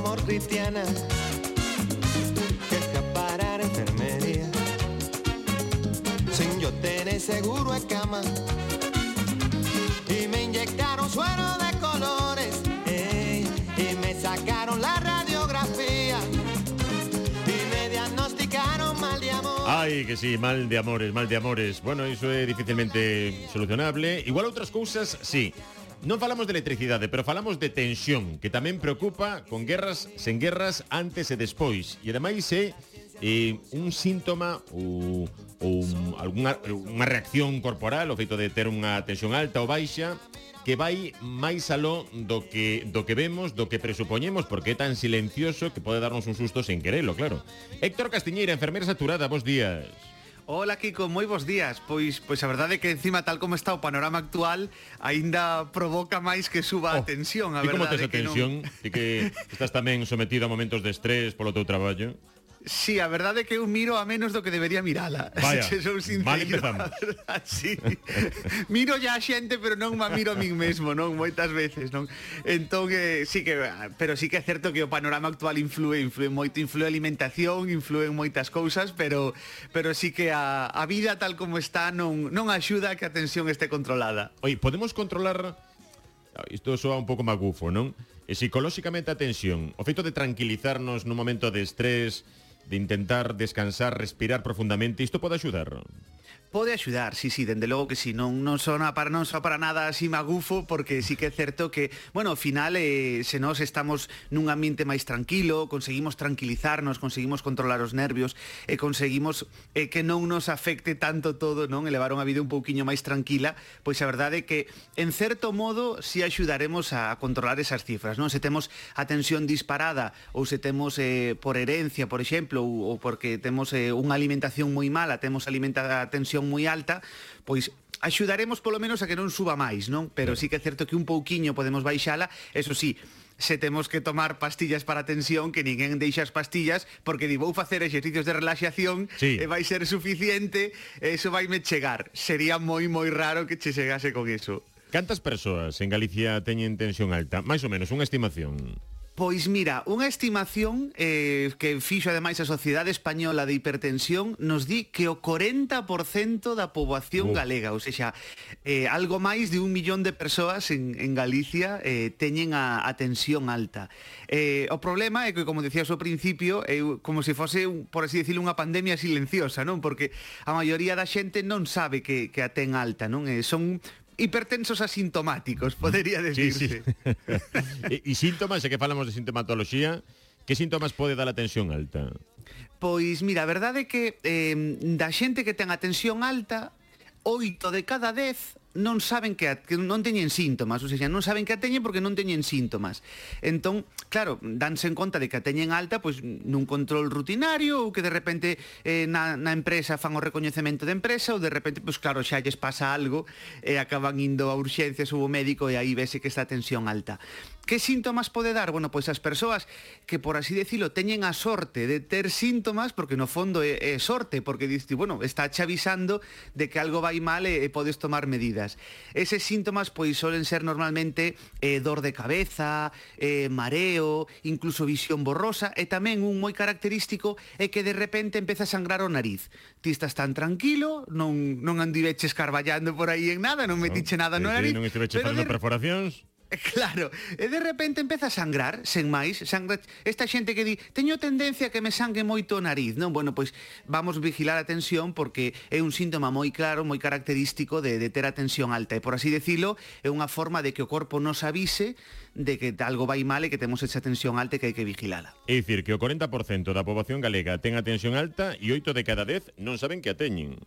amor cristiana que escapara a enfermería sin yo tener seguro en cama y me inyectaron suero de colores ey, y me sacaron la radiografía y me diagnosticaron mal de amor Ai, que sí, mal de amores, mal de amores. Bueno, iso é dificilmente solucionable. Igual outras cousas, sí. Non falamos de electricidade, pero falamos de tensión, que tamén preocupa con guerras, sen guerras, antes e despois. E ademais é eh, un síntoma ou, ou un, alguna, unha reacción corporal, o feito de ter unha tensión alta ou baixa, que vai máis aló do que do que vemos, do que presupoñemos, porque é tan silencioso que pode darnos un susto sen querelo, claro. Héctor Castiñeira, enfermeira saturada, bos días. Hola Kiko, moi bons días. Pois pois a verdade é que encima tal como está o panorama actual, aínda provoca máis que suba oh, a tensión, a verdade. E como tes a tensión? Non... E que estás tamén sometido a momentos de estrés polo teu traballo? Sí, a verdade é que eu miro a menos do que debería mirala. Vaya, se sou sincero. Mal empezamos. sí. miro ya a xente, pero non ma miro a min mesmo, non moitas veces, non. Entón, eh, sí que pero sí que é certo que o panorama actual influe, influe moito, influe a alimentación, influen moitas cousas, pero pero sí que a, a vida tal como está non non axuda que a tensión este controlada. Oi, podemos controlar ah, Isto soa un pouco magufo, non? E psicolóxicamente a tensión, o feito de tranquilizarnos nun momento de estrés, de intentar descansar, respirar profundamente, isto pode axudar? Pode axudar, sí, sí, dende logo que sí, non non sona para non só para nada así magufo porque sí que é certo que, bueno, ao final eh, se nós estamos nun ambiente máis tranquilo, conseguimos tranquilizarnos, conseguimos controlar os nervios e eh, conseguimos eh, que non nos afecte tanto todo, non, elevar unha vida un pouquiño máis tranquila, pois a verdade é que en certo modo si sí axudaremos a controlar esas cifras, non? Se temos a tensión disparada ou se temos eh, por herencia, por exemplo, ou, ou porque temos eh, unha alimentación moi mala, temos alimenta a tensión presión moi alta, pois axudaremos polo menos a que non suba máis, non? Pero sí que é certo que un pouquiño podemos baixala, eso sí, se temos que tomar pastillas para a tensión, que ninguén deixa as pastillas, porque di vou facer exercicios de relaxación, sí. e vai ser suficiente, e eso vai me chegar. Sería moi moi raro que che chegase con eso. Cantas persoas en Galicia teñen tensión alta? Mais ou menos, unha estimación. Pois mira, unha estimación eh, que fixo ademais a Sociedade Española de Hipertensión nos di que o 40% da poboación uh. galega, ou seja, eh, algo máis de un millón de persoas en, en Galicia eh, teñen a, a tensión alta. Eh, o problema é que, como decías ao principio, é eh, como se fose, por así decirlo, unha pandemia silenciosa, non? Porque a maioría da xente non sabe que, que a ten alta, non? Eh, son hipertensos asintomáticos, podería decirse. Sí, sí. e, e síntomas, e que falamos de sintomatoloxía, que síntomas pode dar a tensión alta? Pois, mira, a verdade é que eh, da xente que ten a tensión alta, oito de cada 10 non saben que, a, que non teñen síntomas, ou seja, non saben que a teñen porque non teñen síntomas. Entón, claro, danse en conta de que a teñen alta pois nun control rutinario ou que de repente eh, na, na empresa fan o recoñecemento de empresa ou de repente, pois claro, xa lles pasa algo e acaban indo a urxencias ou o médico e aí vese que está a tensión alta. Que síntomas pode dar? Bueno, pois as persoas que, por así decirlo, teñen a sorte de ter síntomas, porque no fondo é, é sorte, porque diste, bueno, está avisando de que algo vai mal e, e podes tomar medidas. Eses síntomas, pois, solen ser normalmente eh, dor de cabeza, eh, mareo, incluso visión borrosa, e tamén un moi característico é que de repente empeza a sangrar o nariz. Ti estás tan tranquilo, non, non andiveches carballando por aí en nada, non metiche no, nada no eh, nariz. Non estiveches facendo de... perforacións Claro, e de repente empeza a sangrar, sen máis, sangra esta xente que di, teño tendencia a que me sangue moito o nariz, non? Bueno, pois vamos vigilar a tensión porque é un síntoma moi claro, moi característico de, de ter a tensión alta, e por así decirlo, é unha forma de que o corpo nos avise de que algo vai mal e que temos esa tensión alta e que hai que vigilala. É dicir que o 40% da poboación galega ten a tensión alta e 8 de cada 10 non saben que a teñen.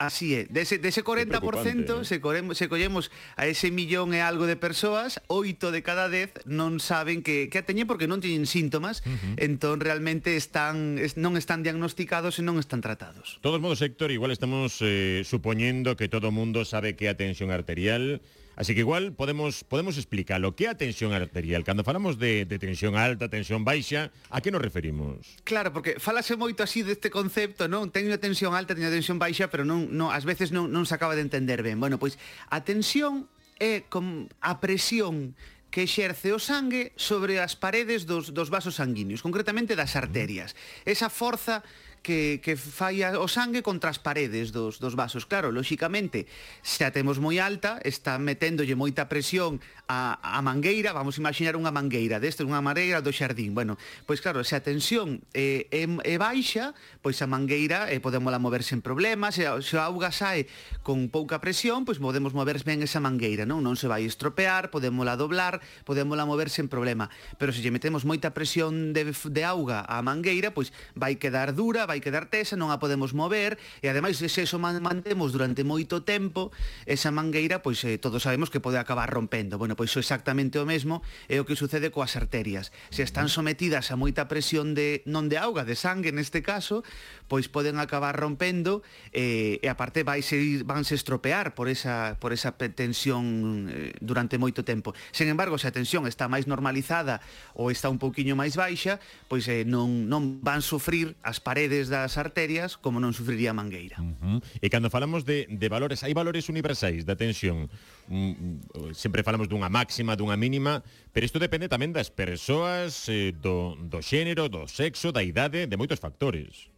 Así é, dese, dese 40% se, coremos, se collemos a ese millón e algo de persoas, oito de cada 10 non saben que, que a teñen porque non teñen síntomas, uh -huh. entón realmente están non están diagnosticados e non están tratados. Todos modos, Héctor, igual estamos eh, supoñendo que todo mundo sabe que a tensión arterial, Así que igual podemos, podemos explicar lo que é a tensión arterial. Cando falamos de, de tensión alta, tensión baixa, a que nos referimos? Claro, porque falase moito así deste concepto, non? Teño tensión alta, teño tensión baixa, pero non, non ás veces non, non se acaba de entender ben. Bueno, pois a tensión é com a presión que exerce o sangue sobre as paredes dos, dos vasos sanguíneos, concretamente das arterias. Esa forza que, que fai o sangue contra as paredes dos, dos vasos. Claro, lóxicamente, se a temos moi alta, está meténdolle moita presión a, a mangueira, vamos a imaginar unha mangueira deste, unha mangueira do xardín. Bueno, pois claro, se a tensión é, eh, é, é baixa, pois a mangueira eh, podemos la mover sen problemas, se se a auga sae con pouca presión, pois podemos mover ben esa mangueira, non? Non se vai estropear, podemos la doblar, podemos la mover sen problema. Pero se lle metemos moita presión de, de auga á mangueira, pois vai quedar dura, vai quedar tesa, non a podemos mover, e ademais se eso mantemos durante moito tempo, esa mangueira, pois eh, todos sabemos que pode acabar rompendo. Bueno, pois exactamente o mesmo é o que sucede coas arterias. Se están sometidas a moita presión de non de auga, de sangue neste caso, pois poden acabar rompendo eh, e aparte vai ser, vanse estropear por esa, por esa tensión eh, durante moito tempo. Sen embargo, se a tensión está máis normalizada ou está un pouquiño máis baixa, pois eh, non, non van sufrir as paredes valores das arterias, como non sufriría Mangueira. Uh -huh. E cando falamos de, de valores, hai valores universais da tensión. Mm, mm, sempre falamos dunha máxima, dunha mínima, pero isto depende tamén das persoas, eh, do, do xénero, do sexo, da idade, de moitos factores.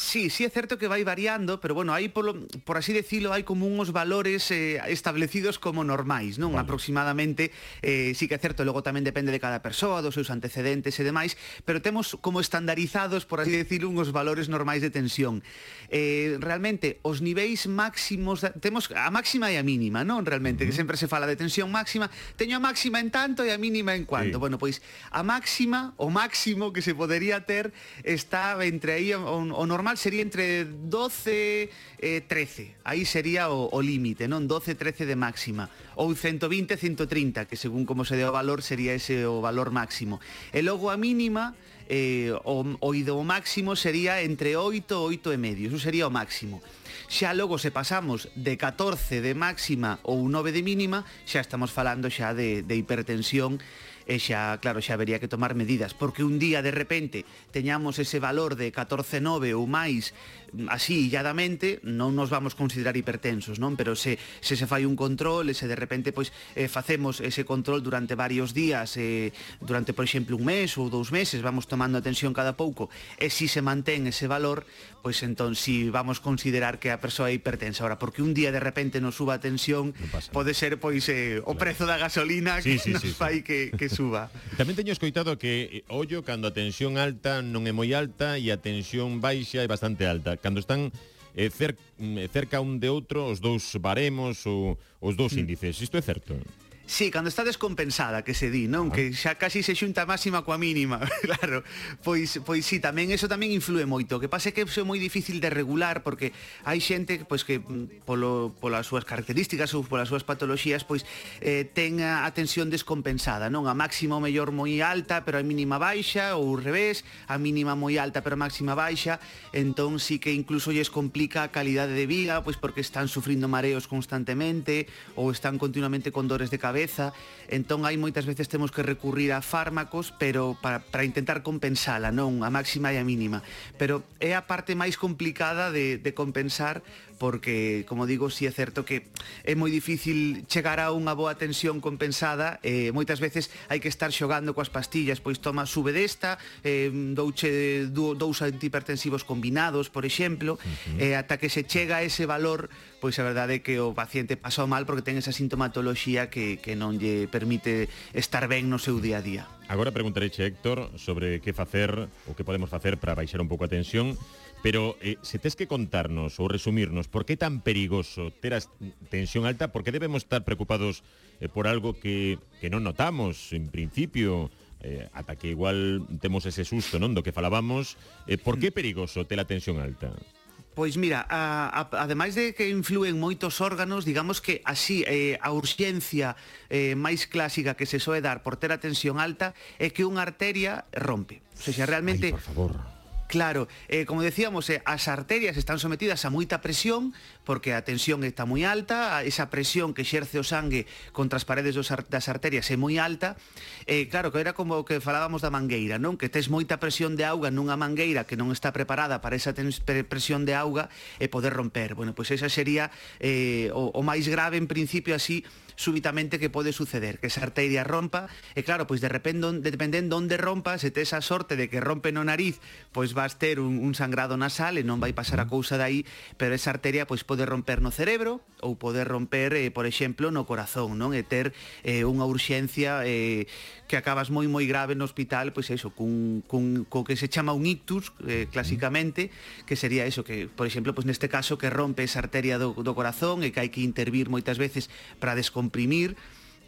Sí, sí es cierto que vai variando, pero bueno, aí por, por así decirlo hai como unos valores eh, establecidos como normais, non? Vale. Aproximadamente, eh, sí que é certo, logo tamén depende de cada persoa, dos seus antecedentes e demais, pero temos como estandarizados, por así decirlo, unos valores normais de tensión. Eh, realmente, os niveis máximos, temos a máxima e a mínima, non? Realmente, uh -huh. que sempre se fala de tensión máxima, teño a máxima en tanto e a mínima en cuanto. Sí. Bueno, pois a máxima, o máximo que se podería ter está entre aí o, o normal normal sería entre 12 eh, 13, aí sería o, o límite, non? 12, 13 de máxima, ou 120, 130, que según como se dé o valor sería ese o valor máximo. E logo a mínima eh, o, o ido máximo sería entre 8 e 8 e medio, eso sería o máximo. Xa logo se pasamos de 14 de máxima ou 9 de mínima, xa estamos falando xa de, de hipertensión e xa, claro, xa habería que tomar medidas, porque un día de repente teñamos ese valor de 14,9 ou máis mm, así illadamente, non nos vamos considerar hipertensos, non? Pero se, se se fai un control e se de repente pois eh, facemos ese control durante varios días, eh, durante, por exemplo, un mes ou dous meses, vamos tomando atención cada pouco, e si se mantén ese valor, pois entón si vamos considerar que a persoa é hipertensa. Ahora, porque un día de repente nos suba a tensión, no pode ser pois eh, o prezo da gasolina sí, que sí, nos sí, fai sí. que, que suba. Tamén teño escoitado que eh, ollo cando a tensión alta non é moi alta e a tensión baixa é bastante alta. Cando están eh, cer mm, eh, cerca un de outro os dous baremos ou os dous mm. índices. Isto é certo? Sí, cando está descompensada, que se di, non? Ah. Que xa casi se xunta a máxima coa mínima, claro. Pois pois sí, tamén eso tamén influe moito. O que pasa é que é moi difícil de regular porque hai xente pois que mm, polo polas súas características ou polas súas patoloxías, pois eh ten a, tensión descompensada, non? A máxima ou mellor moi alta, pero a mínima baixa ou ao revés, a mínima moi alta, pero a máxima baixa, entón sí que incluso lles complica a calidade de vida, pois porque están sufrindo mareos constantemente ou están continuamente con dores de cabeza cabeza, entón hai moitas veces temos que recurrir a fármacos, pero para, para intentar compensala, non? A máxima e a mínima. Pero é a parte máis complicada de, de compensar porque, como digo, si sí é certo que é moi difícil chegar a unha boa tensión compensada, eh, moitas veces hai que estar xogando coas pastillas, pois toma, sube desta, eh, douche dous antihipertensivos combinados, por exemplo, uh -huh. eh, ata que se chega a ese valor, pois a verdade é que o paciente pasou mal porque ten esa sintomatoloxía que, que non lle permite estar ben no seu día a día. Agora preguntarei, Héctor, sobre que facer ou que podemos facer para baixar un pouco a tensión Pero eh, se tes que contarnos ou resumirnos por que tan perigoso ter a tensión alta, por que debemos estar preocupados eh, por algo que, que non notamos en principio, eh, ata que igual temos ese susto non do que falábamos, eh, por que é perigoso ter a tensión alta? Pois mira, a, a, ademais de que influen moitos órganos, digamos que así eh, a urxencia eh, máis clásica que se soe dar por ter a tensión alta é que unha arteria rompe. O sea, realmente... Ai, por favor Claro, eh, como decíamos, eh, as arterias están sometidas a moita presión porque a tensión está moi alta, esa presión que xerce o sangue contra as paredes dos ar das arterias é moi alta. Eh, claro, que era como que falábamos da mangueira, non? Que tes moita presión de auga nunha mangueira que non está preparada para esa presión de auga e poder romper. Bueno, pois esa sería eh, o, o máis grave en principio así súbitamente que pode suceder, que esa arteria rompa, e claro, pois de repente dependendo onde rompa, se tes a sorte de que rompe no nariz, pois vas ter un, un sangrado nasal e non vai pasar a mm. cousa dai, pero esa arteria pois pode romper no cerebro ou pode romper, eh, por exemplo, no corazón, non? E ter eh, unha urxencia eh, que acabas moi moi grave no hospital, pois eso, cun, cun, co que se chama un ictus, eh, clásicamente, mm. que sería eso, que, por exemplo, pois neste caso que rompe esa arteria do, do corazón e que hai que intervir moitas veces para descompensar comprimir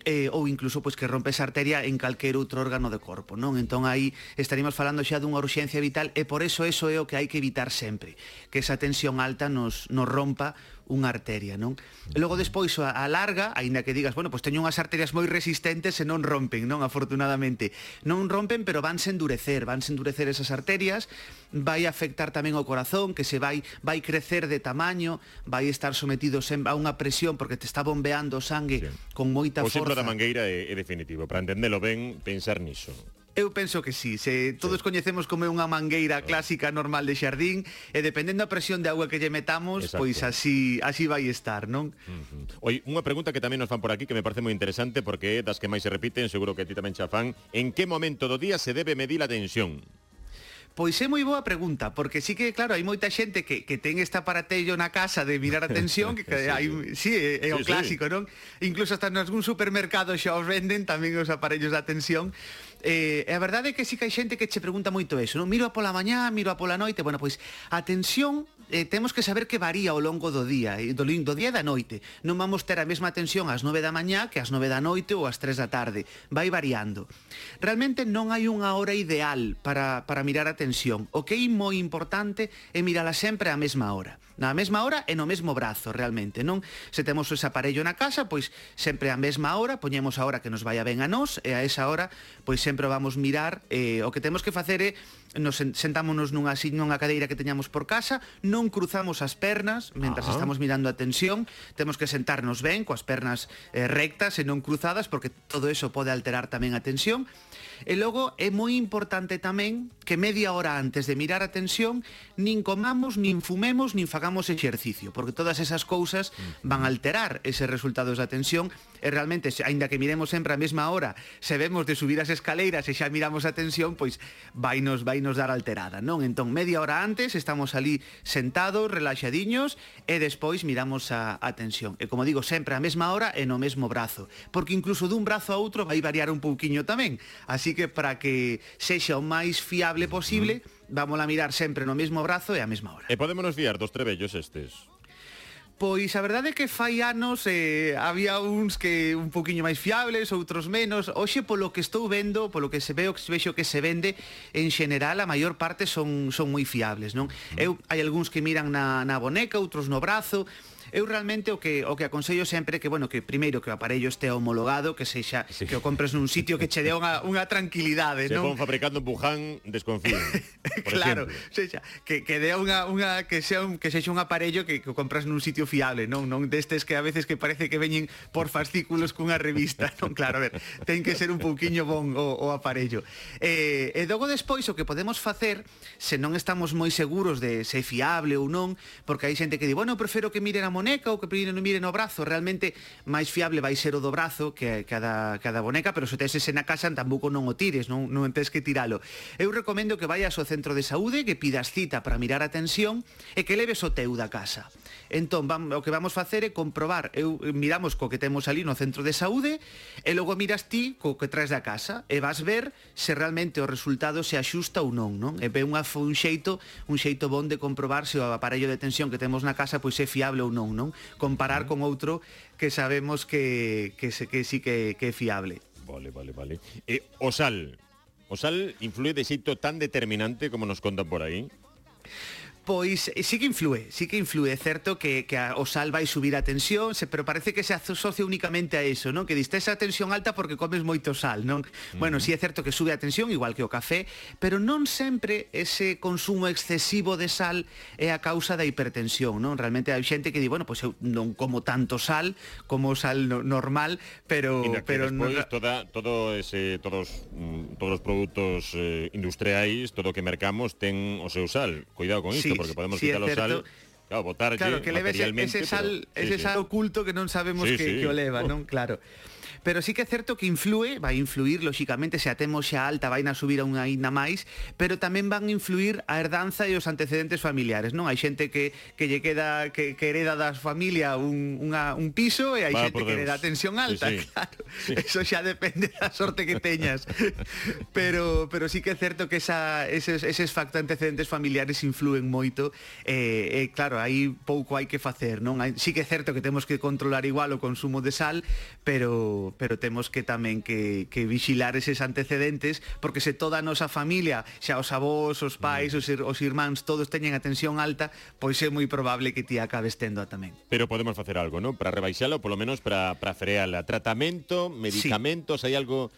eh, ou incluso pois que rompes esa arteria en calquer outro órgano do corpo, non? Entón aí estaríamos falando xa dunha urxencia vital e por eso eso é o que hai que evitar sempre, que esa tensión alta nos, nos rompa unha arteria, non? E logo despois a, a larga, aínda que digas, bueno, pois teño unhas arterias moi resistentes e non rompen, non? Afortunadamente. Non rompen, pero vanse endurecer, vanse endurecer esas arterias, vai afectar tamén o corazón, que se vai vai crecer de tamaño, vai estar sometido a unha presión porque te está bombeando sangue sí. con moita o forza. O da mangueira é, é definitivo, para entendelo ben, pensar niso. Eu penso que sí, se todos sí. coñecemos como é unha mangueira clásica normal de xardín e dependendo da presión de agua que lle metamos, Exacto. pois así así vai estar, non? Uh -huh. Oi, unha pregunta que tamén nos fan por aquí que me parece moi interesante porque das que máis se repiten, seguro que ti tamén xa fan, en que momento do día se debe medir a tensión? Pois é moi boa pregunta, porque sí que, claro, hai moita xente que, que ten este aparatello na casa de mirar a tensión, que, que sí, hai, sí, é, é o clásico, sí. non? Incluso hasta en algún supermercado xa os venden tamén os aparellos da tensión, eh, a verdade é que sí que hai xente que che pregunta moito eso, non? Miro a pola mañá, miro a pola noite, bueno, pois a tensión eh, temos que saber que varía ao longo do día, eh, do, do día e da noite. Non vamos ter a mesma tensión ás 9 da mañá que ás 9 da noite ou ás 3 da tarde. Vai variando. Realmente non hai unha hora ideal para, para mirar a tensión. O que é moi importante é mirala sempre á mesma hora. Na mesma hora e no mesmo brazo, realmente, non? Se temos ese aparello na casa, pois sempre á mesma hora, poñemos a hora que nos vaya ben a nós e a esa hora, pois sempre sempre vamos mirar, eh, o que temos que facer é nos sentámonos nunha nunha cadeira que teñamos por casa, non cruzamos as pernas mentras Ajá. Ah. estamos mirando a tensión, temos que sentarnos ben coas pernas eh, rectas e non cruzadas porque todo eso pode alterar tamén a tensión. E logo é moi importante tamén que media hora antes de mirar a tensión nin comamos, nin fumemos, nin fagamos exercicio, porque todas esas cousas van a alterar eses resultados da tensión e realmente, aínda que miremos sempre a mesma hora, se vemos de subir as escaleras Valeiras e xa miramos a tensión, pois vai nos, vai nos dar alterada, non? Entón, media hora antes estamos ali sentados, relaxadiños, e despois miramos a, a tensión. E como digo, sempre a mesma hora e no mesmo brazo, porque incluso dun brazo a outro vai variar un pouquiño tamén. Así que para que sexa o máis fiable posible, mm. vamos a mirar sempre no mesmo brazo e a mesma hora. E podemos fiar dos trebellos estes? Pois a verdade é que fai anos eh, había uns que un poquinho máis fiables, outros menos. Hoxe polo que estou vendo, polo que se veo, que vexo que se vende, en xeral a maior parte son son moi fiables, non? Mm. Eu hai algúns que miran na na boneca, outros no brazo, Eu realmente o que o que aconsello sempre que bueno, que primeiro que o aparello este homologado, que sexa sí. que o compres nun sitio que che dé unha, unha tranquilidade, Se non? Se fabricando en Wuhan, desconfío. por claro, exemplo. sexa que que dé unha unha que sea un que sexa un aparello que, que compras nun sitio fiable, non non destes que a veces que parece que veñen por fascículos cunha revista, non? Claro, a ver, ten que ser un pouquiño bon o, o aparello. Eh, e logo despois o que podemos facer se non estamos moi seguros de se é fiable ou non, porque hai xente que di, bueno, prefiro que miren a boneca ou que mire no brazo, realmente máis fiable vai ser o do brazo que, que a da, que a da boneca, pero se tes ese na casa tampouco non o tires, non, non tens que tiralo. Eu recomendo que vayas ao centro de saúde, que pidas cita para mirar a tensión e que leves o teu da casa. Entón, vam, o que vamos facer é comprobar, eu miramos co que temos ali no centro de saúde e logo miras ti co que traes da casa e vas ver se realmente o resultado se axusta ou non, non? E ve unha, un xeito, un xeito bon de comprobar se o aparello de tensión que temos na casa pois é fiable ou non. Comparar con outro que sabemos que, que, sí que, que é fiable. Vale, vale, vale. E o sal, de xeito tan determinante como nos contan por aí? Pois eh, sí que influe, sí que influe, é certo que, que a, o sal vai subir a tensión, se, pero parece que se asocia únicamente a eso, non? Que diste esa tensión alta porque comes moito sal, non? Mm. Bueno, sí é certo que sube a tensión, igual que o café, pero non sempre ese consumo excesivo de sal é a causa da hipertensión, non? Realmente hai xente que di, bueno, pois eu non como tanto sal como sal no, normal, pero... pero non... toda, todo ese, todos mm, todos os produtos eh, industriais, todo o que mercamos ten o seu sal. Cuidado con isto, sí, porque podemos sí, quitar o sal Claro, botarlle claro, que leve ese, ese sal, pero, sí, ese sal oculto que non sabemos sí, que, sí. que o leva, oh. non? Claro pero sí que é certo que influe, vai influir, lóxicamente, se a temos xa alta, vai na subir a unha ainda máis, pero tamén van influir a herdanza e os antecedentes familiares, non? Hai xente que, que lle queda, que, que hereda das familia un, unha, un piso e hai Va, xente que hereda tensión alta, sí, sí. claro. Sí. Eso xa depende da sorte que teñas. pero, pero sí que é certo que esa, eses, eses factos antecedentes familiares influen moito e, eh, eh, claro, aí pouco hai que facer, non? Hai, sí que é certo que temos que controlar igual o consumo de sal, pero pero, temos que tamén que, que vixilar eses antecedentes porque se toda a nosa familia, xa os avós, os pais, os, ir, os irmáns, todos teñen a tensión alta, pois é moi probable que ti acabes tendo a tamén. Pero podemos facer algo, non? Para rebaixalo, polo menos para, para freala. Tratamento, medicamentos, sí. hai algo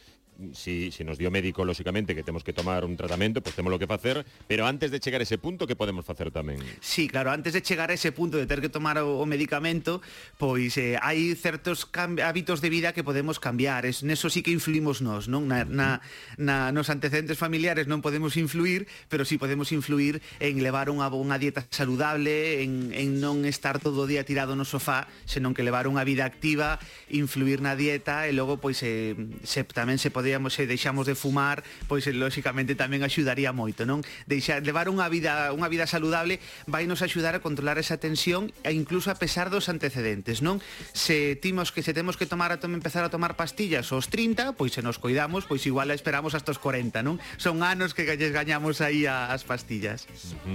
si, si nos dio médico, lóxicamente, que temos que tomar un tratamento, pois pues temos lo que facer, pero antes de chegar a ese punto, que podemos facer tamén? Sí, claro, antes de chegar a ese punto de ter que tomar o, o medicamento, pois eh, hai certos hábitos de vida que podemos cambiar, es, neso sí que influimos nós, non? Na, na, na, nos antecedentes familiares non podemos influir, pero sí podemos influir en levar unha, unha dieta saludable, en, en non estar todo o día tirado no sofá, senón que levar unha vida activa, influir na dieta e logo pois eh, se, tamén se pode podíamos se deixamos de fumar, pois eh, lóxicamente tamén axudaría moito, non? Deixar levar unha vida unha vida saludable vai nos axudar a controlar esa tensión e incluso a pesar dos antecedentes, non? Se timos que se temos que tomar a tom, empezar a tomar pastillas aos 30, pois se nos coidamos, pois igual esperamos hasta os 40, non? Son anos que galles gañamos aí a, as pastillas.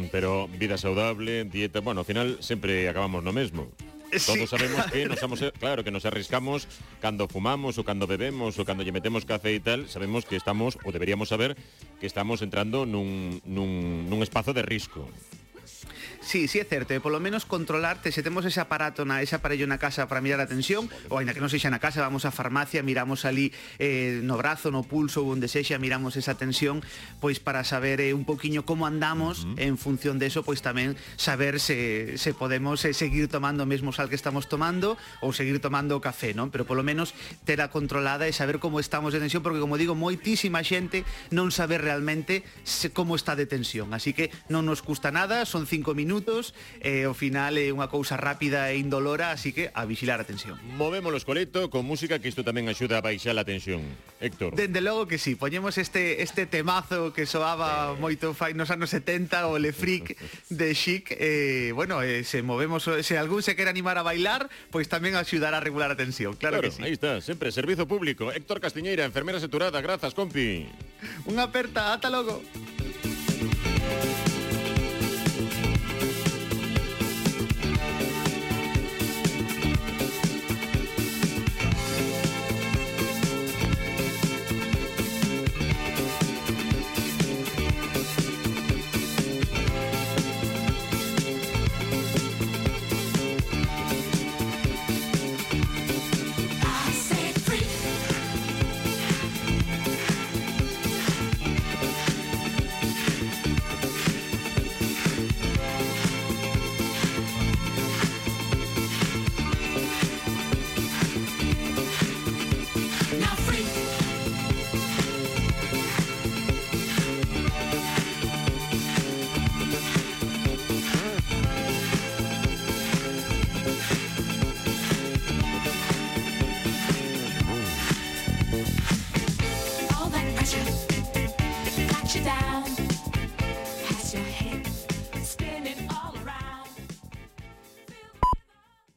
Pero vida saudable, dieta, bueno, ao final sempre acabamos no mesmo. Todos sí. sabemos que nos hemos, claro, que nos arriscamos cuando fumamos o cuando bebemos o cuando lle metemos café y tal, sabemos que estamos, o deberíamos saber, que estamos entrando nun, nun, nun espazo de risco. Sí, sí é certo, e polo menos controlarte se temos ese aparato na ese aparello na casa para mirar a tensión, ou aínda que non sexa na casa, vamos á farmacia, miramos ali eh, no brazo, no pulso ou onde sexa, miramos esa tensión, pois para saber eh, un poquiño como andamos, uh -huh. en función de eso, pois tamén saber se se podemos eh, seguir tomando o mesmo sal que estamos tomando ou seguir tomando o café, non? Pero polo menos tela controlada e saber como estamos de tensión, porque como digo, moitísima xente non sabe realmente se, como está de tensión, así que non nos custa nada, son cinco minutos, eh, ao final é unha cousa rápida e indolora, así que a vigilar a tensión. Movemos o coleto con música que isto tamén axuda a baixar a tensión. Héctor. Dende logo que sí, poñemos este este temazo que soaba eh... moito fai nos anos 70 o Le Freak de Chic, eh, bueno, eh, se movemos se algún se quere animar a bailar, pois tamén axudar a regular a tensión, claro, claro que sí. Aí está, sempre servizo público. Héctor Castiñeira, enfermera saturada, grazas, compi. Unha aperta, ata logo.